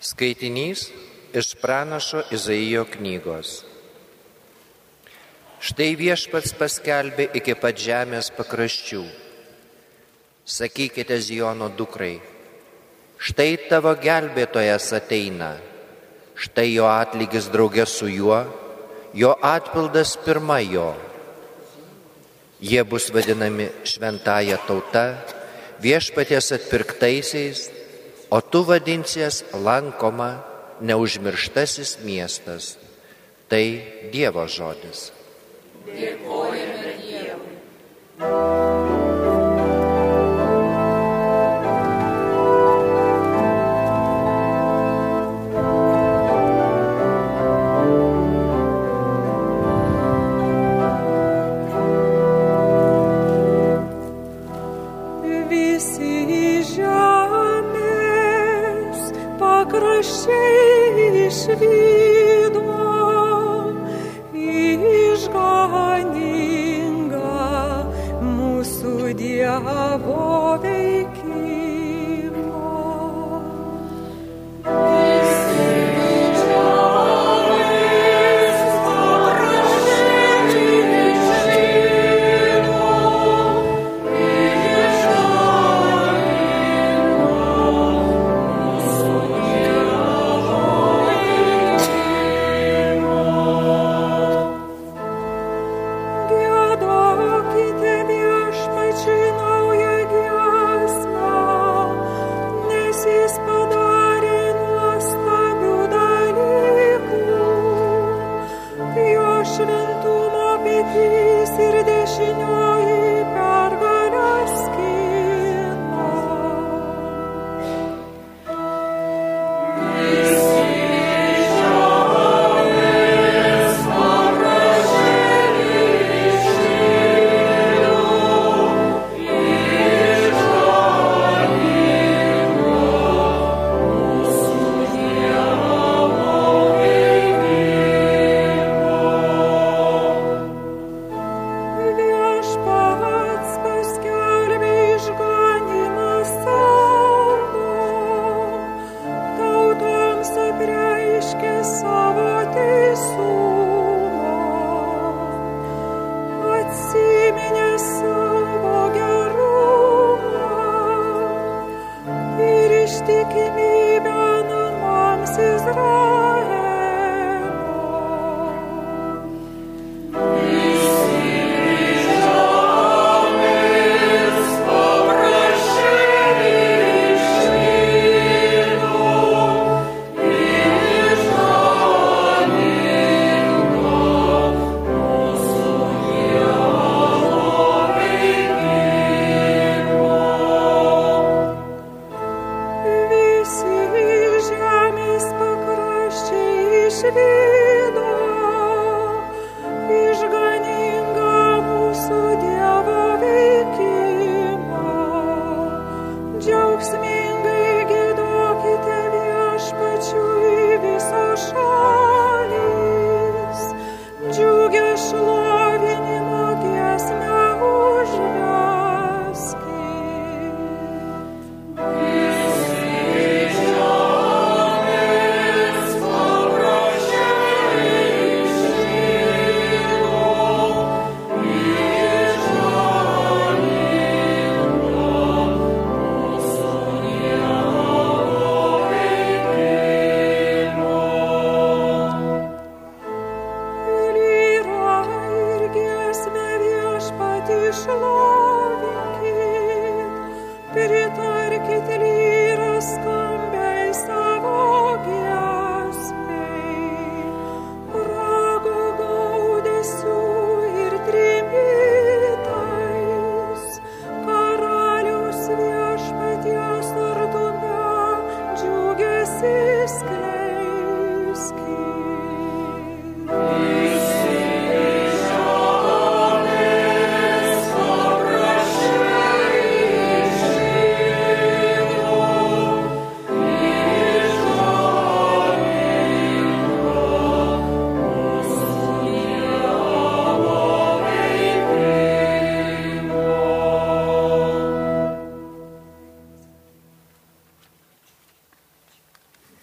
Skaitinys iš pranašo Izaijo knygos. Štai viešpats paskelbė iki pat žemės pakraščių. Sakykite Zijono dukrai, štai tavo gelbėtojas ateina, štai jo atlygis draugė su juo, jo atpildas pirma jo. Jie bus vadinami šventąją tauta, viešpaties atpirktaisiais, o tu vadinsies lankoma neužmirštasis miestas. Tai Dievo žodis. Dėkojame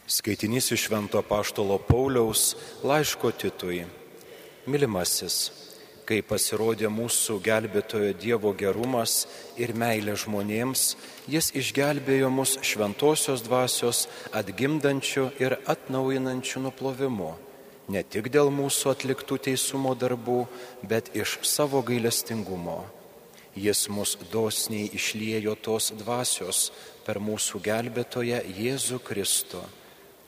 Skaitinys iš Švento Paštolo Pauliaus laiško Titui. Mylimasis, kai pasirodė mūsų gelbėtojo Dievo gerumas ir meilė žmonėms, jis išgelbėjo mus šventosios dvasios atgimdančių ir atnaujinančių nuplovimu. Ne tik dėl mūsų atliktų teisumo darbų, bet iš savo gailestingumo. Jis mus dosniai išliejo tos dvasios per mūsų gelbėtoją Jėzų Kristų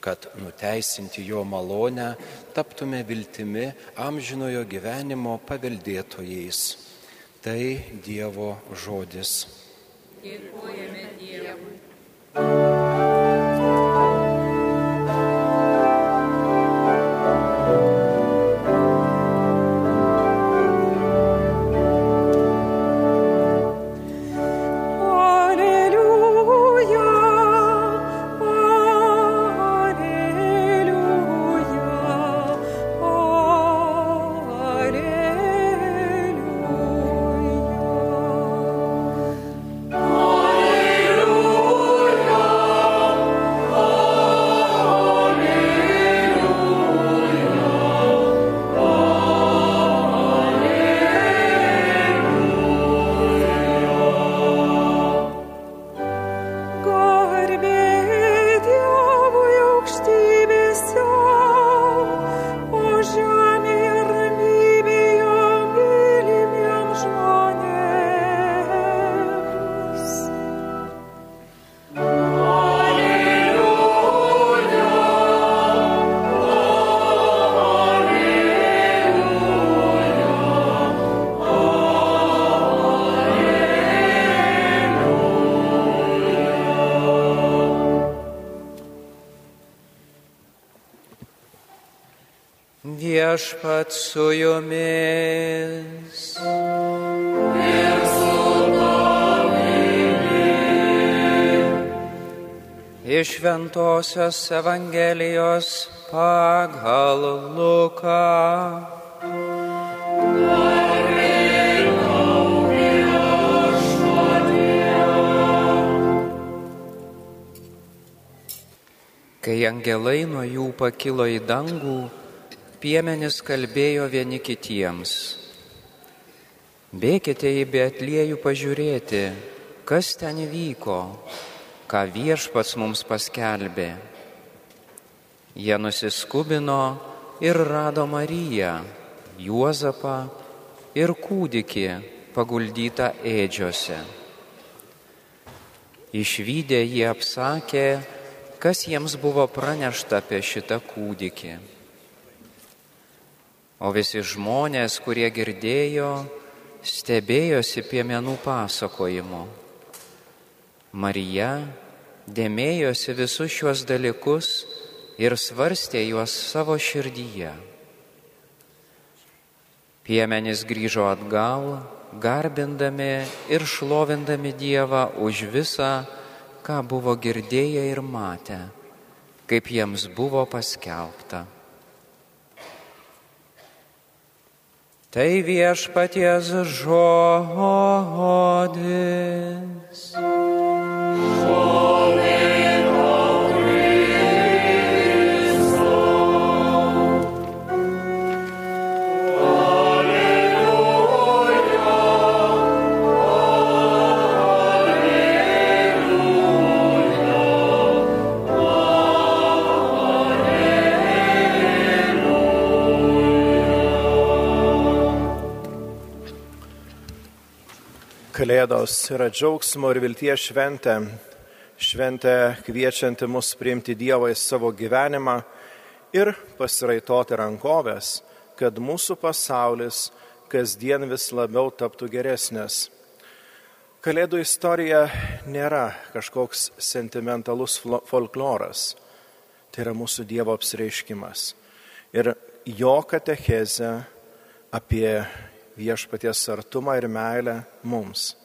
kad nuteisinti jo malonę taptume viltimi amžinojo gyvenimo paveldėtojais. Tai Dievo žodis. Dėkojame Dievui. Viešpat su jumis. Iš Ventosios Evangelijos pagal Luką. Kai angelai nuo jų pakilo į dangų, piemenis kalbėjo vieni kitiems. Bėkite į Beatliejų pažiūrėti, kas ten įvyko, ką viešpats mums paskelbė. Jie nusiskubino ir rado Mariją, Juozapą ir kūdikį paguldytą ėdžiose. Išvykę jie apsakė, kas jiems buvo pranešta apie šitą kūdikį. O visi žmonės, kurie girdėjo, stebėjosi piemenų pasakojimu. Marija dėmėjosi visus šiuos dalykus ir svarstė juos savo širdyje. Piemenys grįžo atgal, garbindami ir šlovindami Dievą už visą, ką buvo girdėję ir matę, kaip jiems buvo paskelbta. Tai viešpaties žodis. Kalėdos yra džiaugsmo ir vilties šventė, šventė kviečianti mus priimti Dievą į savo gyvenimą ir pasiraitoti rankovės, kad mūsų pasaulis kasdien vis labiau taptų geresnis. Kalėdų istorija nėra kažkoks sentimentalus folkloras, tai yra mūsų Dievo apsireiškimas. Ir jo katechezė apie viešpaties artumą ir meilę mums.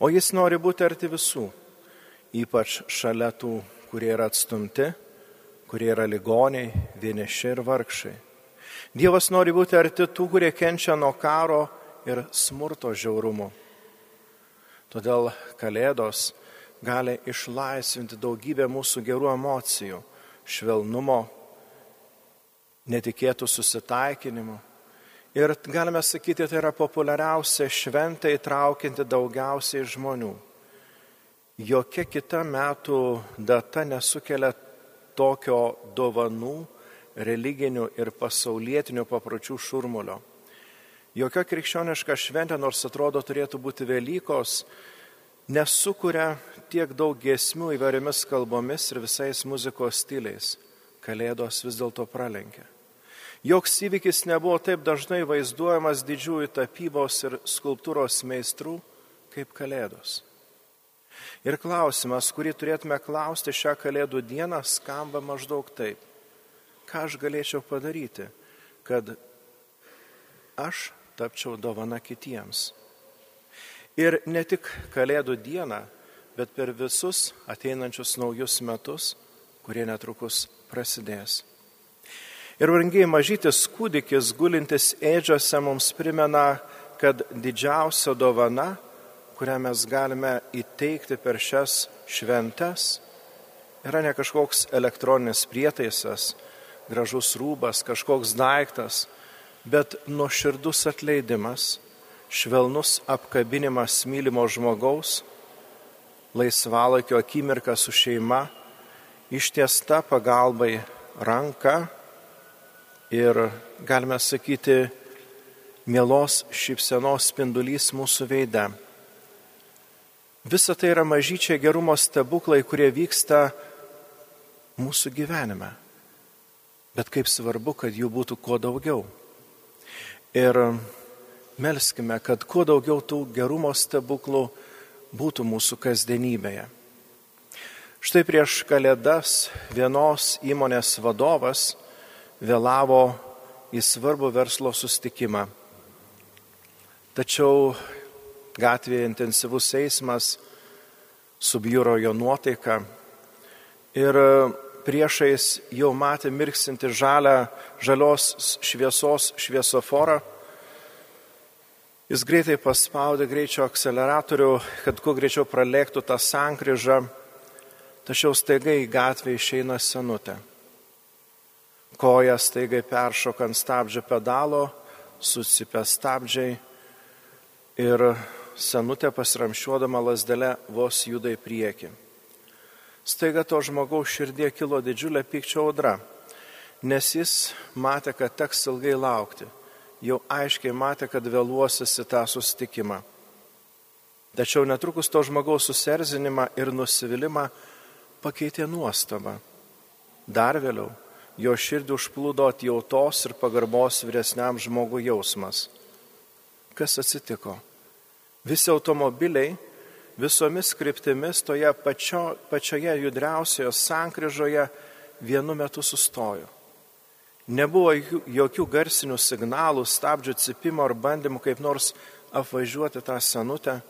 O jis nori būti arti visų, ypač šalia tų, kurie yra atstumti, kurie yra ligoniai, vieniši ir vargšai. Dievas nori būti arti tų, kurie kenčia nuo karo ir smurto žiaurumo. Todėl Kalėdos gali išlaisvinti daugybę mūsų gerų emocijų, švelnumo, netikėtų susitaikinimų. Ir galime sakyti, tai yra populiariausia šventė įtraukianti daugiausiai žmonių. Jokia kita metų data nesukelia tokio dovanų, religinių ir pasaulietinių papročių šurmulio. Jokia krikščioniška šventė, nors atrodo turėtų būti Velykos, nesukuria tiek daug giesmių įvairiomis kalbomis ir visais muzikos stiliais. Kalėdos vis dėlto pralenkia. Joks įvykis nebuvo taip dažnai vaizduojamas didžiųjų tapybos ir skulptūros meistrų kaip Kalėdos. Ir klausimas, kurį turėtume klausti šią Kalėdų dieną, skamba maždaug taip. Ką aš galėčiau padaryti, kad aš tapčiau dovana kitiems? Ir ne tik Kalėdų dieną, bet per visus ateinančius naujus metus, kurie netrukus prasidės. Ir vangiai mažytis kūdikis gulintis ėdžiose mums primena, kad didžiausia dovana, kurią mes galime įteikti per šias šventes, yra ne kažkoks elektroninis prietaisas, gražus rūbas, kažkoks daiktas, bet nuoširdus atleidimas švelnus apkabinimas mylimo žmogaus, laisvalakio akimirka su šeima, ištiesta pagalbai ranka ir, galime sakyti, mielos šypsenos spindulys mūsų veide. Visa tai yra mažyčiai gerumo stebuklai, kurie vyksta mūsų gyvenime. Bet kaip svarbu, kad jų būtų kuo daugiau. Ir melskime, kad kuo daugiau tų gerumo stebuklų būtų mūsų kasdienybėje. Štai prieš kalėdas vienos įmonės vadovas vėlavo į svarbų verslo sustikimą. Tačiau gatvėje intensyvus eismas subjūro jo nuotaika ir priešais jau matė mirksinti žalę, žalios šviesos šviesoforą Jis greitai paspaudė greičio akceleratorių, kad kuo greičiau pralėktų tą sankryžą, tačiau staigai į gatvę išeina senutė. Koja staigai peršoka ant stabdžio pedalo, susipė stabdžiai ir senutė pasiramšiuodama lasdelę vos juda į priekį. Staiga to žmogaus širdie kilo didžiulė pykčio audra, nes jis matė, kad teks ilgai laukti jau aiškiai matė, kad vėluosis į tą sustikimą. Tačiau netrukus to žmogaus susierzinimą ir nusivylimą pakeitė nuostaba. Dar vėliau jo širdį užplūdo atjautos ir pagarbos vyresniam žmogui jausmas. Kas atsitiko? Visi automobiliai visomis kryptimis toje pačio, pačioje judriausioje sankryžoje vienu metu sustojo. Nebuvo jokių garsinių signalų, stabdžių cipimo ar bandymų kaip nors apvažiuoti tą senutę.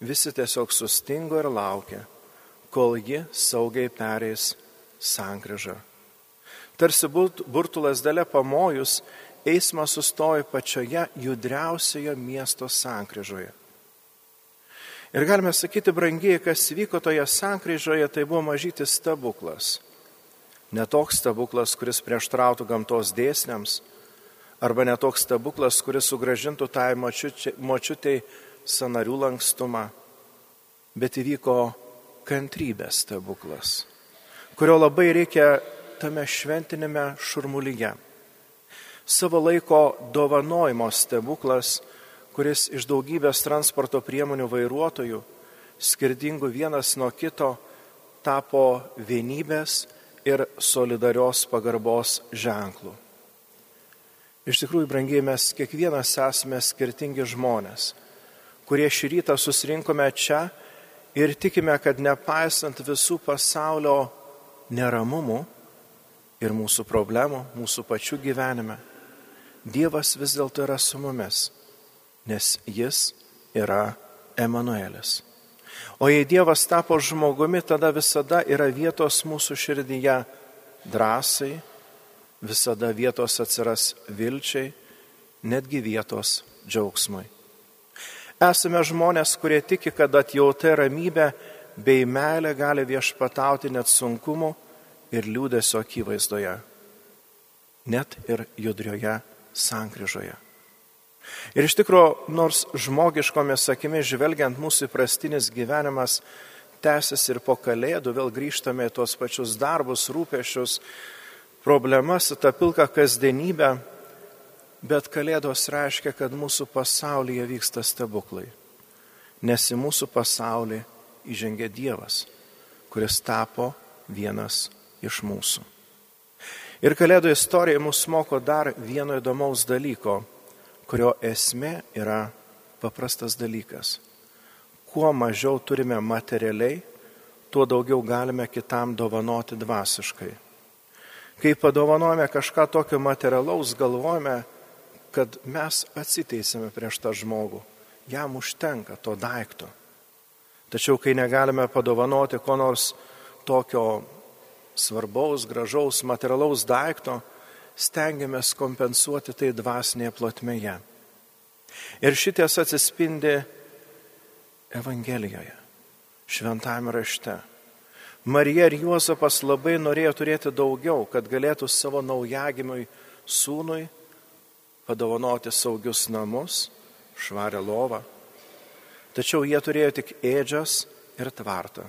Visi tiesiog sustingo ir laukė, kol ji saugiai pereis sankryžą. Tarsi burtulas dalė pamojus, eismas sustojo pačioje judriausioje miesto sankryžoje. Ir galime sakyti, brangiai, kas vyko toje sankryžoje, tai buvo mažytis stebuklas Netoks stebuklas, kuris prieštrautų gamtos dėsniams, arba netoks stebuklas, kuris sugražintų tai močiutei sanarių lankstumą, bet įvyko kantrybės stebuklas, kurio labai reikia tame šventinėme šurmulyje. Savo laiko dovanojimo stebuklas, kuris iš daugybės transporto priemonių vairuotojų, skirtingų vienas nuo kito, tapo vienybės ir solidarios pagarbos ženklų. Iš tikrųjų, brangiai, mes kiekvienas esame skirtingi žmonės, kurie šį rytą susirinkome čia ir tikime, kad nepaisant visų pasaulio neramumų ir mūsų problemų, mūsų pačių gyvenime, Dievas vis dėlto yra su mumis, nes Jis yra Emanuelis. O jei Dievas tapo žmogumi, tada visada yra vietos mūsų širdyje drąsai, visada vietos atsiras vilčiai, netgi vietos džiaugsmui. Esame žmonės, kurie tiki, kad atjauta ramybė bei meilė gali viešpatauti net sunkumu ir liūdėsio akivaizdoje, net ir judrioje sankryžoje. Ir iš tikrųjų, nors žmogiškomis akimis žvelgiant mūsų įprastinis gyvenimas tęsiasi ir po kalėdų, vėl grįžtame į tuos pačius darbus, rūpešius, problemas, tą pilką kasdienybę, bet kalėdos reiškia, kad mūsų pasaulyje vyksta stebuklai. Nes į mūsų pasaulį įžengė Dievas, kuris tapo vienas iš mūsų. Ir kalėdų istorija mus moko dar vieno įdomaus dalyko, kurio esmė yra paprastas dalykas. Kuo mažiau turime materialiai, tuo daugiau galime kitam dovanoti dvasiškai. Kai padovanojame kažką tokio materialaus, galvojame, kad mes atsiteisėme prieš tą žmogų. Jam užtenka to daikto. Tačiau kai negalime padovanoti ko nors tokio svarbaus, gražaus, materialaus daikto, stengiamės kompensuoti tai dvasinėje plotmėje. Ir šities atsispindi Evangelijoje, šventame rašte. Marija ir Juozapas labai norėjo turėti daugiau, kad galėtų savo naujagimiui sūnui padovanoti saugius namus, švarę lovą. Tačiau jie turėjo tik ėdžias ir tvartą.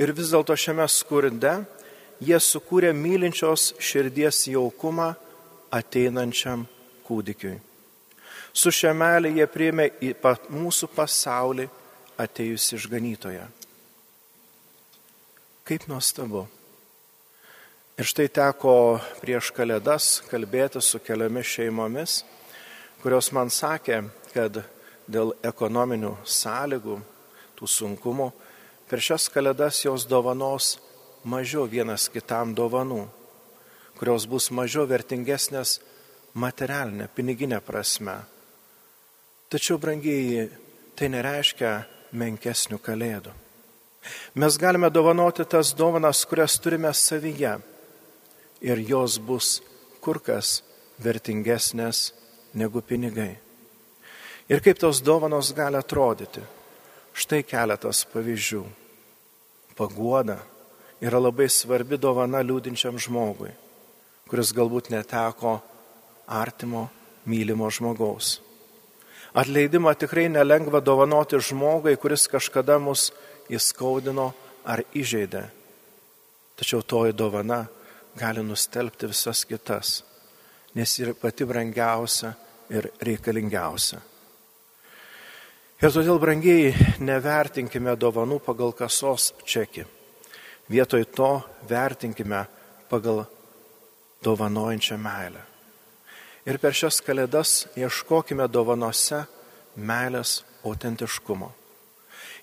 Ir vis dėlto šiame skurde jie sukūrė mylinčios širdies jaukumą ateinančiam kūdikiui. Su šemelė jie priėmė į mūsų pasaulį atėjusi išganytoje. Kaip nuostabu. Ir štai teko prieš kalėdas kalbėti su keliomis šeimomis, kurios man sakė, kad dėl ekonominių sąlygų, tų sunkumų, per šias kalėdas jos dovanos mažiau vienas kitam dovanų, kurios bus mažiau vertingesnės materialinė, piniginė prasme. Tačiau, brangiai, tai nereiškia menkesnių kalėdų. Mes galime dovanoti tas dovanas, kurias turime savyje ir jos bus kur kas vertingesnės negu pinigai. Ir kaip tos dovanos gali atrodyti? Štai keletas pavyzdžių. Paguoda, yra labai svarbi dovana liūdinčiam žmogui, kuris galbūt neteko artimo, mylimo žmogaus. Atleidimą tikrai nelengva dovanoti žmogui, kuris kažkada mus įskaudino ar įžeidė. Tačiau toji dovana gali nustelbti visas kitas, nes yra pati brangiausia ir reikalingiausia. Ir todėl, brangiai, nevertinkime dovanų pagal kasos čekį. Vietoj to vertinkime pagal dovanojančią meilę. Ir per šias kalėdas ieškokime dovanose meilės autentiškumo.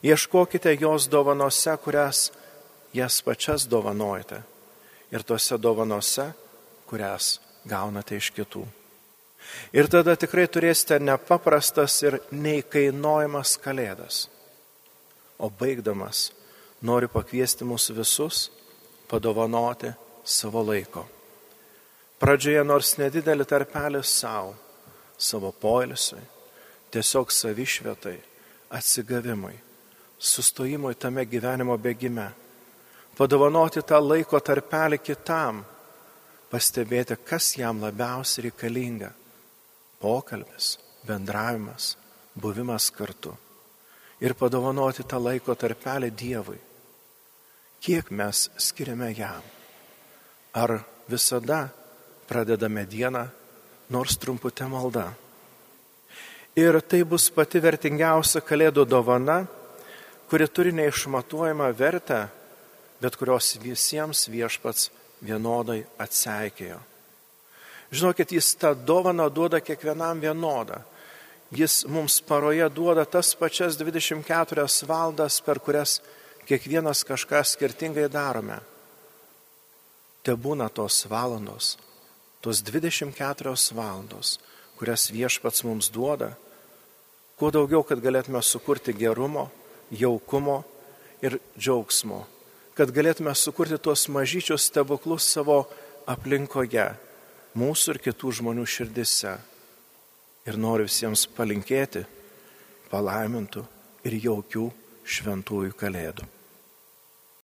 Ieškokite jos dovanose, kurias jas pačias dovanojate. Ir tose dovanose, kurias gaunate iš kitų. Ir tada tikrai turėsite nepaprastas ir neįkainojamas kalėdas. O baigdamas noriu pakviesti mus visus padovanoti savo laiko. Pradžioje nors nedidelį tarpelį savo, savo poilsiui, tiesiog savišvietai, atsigavimui, sustojimui tame gyvenimo bėgime. Padovanoti tą laiko tarpelį kitam, pastebėti, kas jam labiausiai reikalinga. Pokalbis, bendravimas, buvimas kartu. Ir padovanoti tą laiko tarpelį Dievui kiek mes skiriame jam. Ar visada pradedame dieną nors trumputę maldą. Ir tai bus pati vertingiausia kalėdų dovana, kuri turi neišmatuojamą vertę, bet kurios visiems viešpats vienodai atseikėjo. Žinokit, jis tą dovaną duoda kiekvienam vienodą. Jis mums paroje duoda tas pačias 24 valandas, per kurias kiekvienas kažką skirtingai darome. Te būna tos valandos, tos 24 valandos, kurias viešpats mums duoda, kuo daugiau, kad galėtume sukurti gerumo, jaukumo ir džiaugsmo, kad galėtume sukurti tuos mažyčius stebuklus savo aplinkoje, mūsų ir kitų žmonių širdise. Ir noriu visiems palinkėti palaimintų ir jaukių šventųjų kalėdų.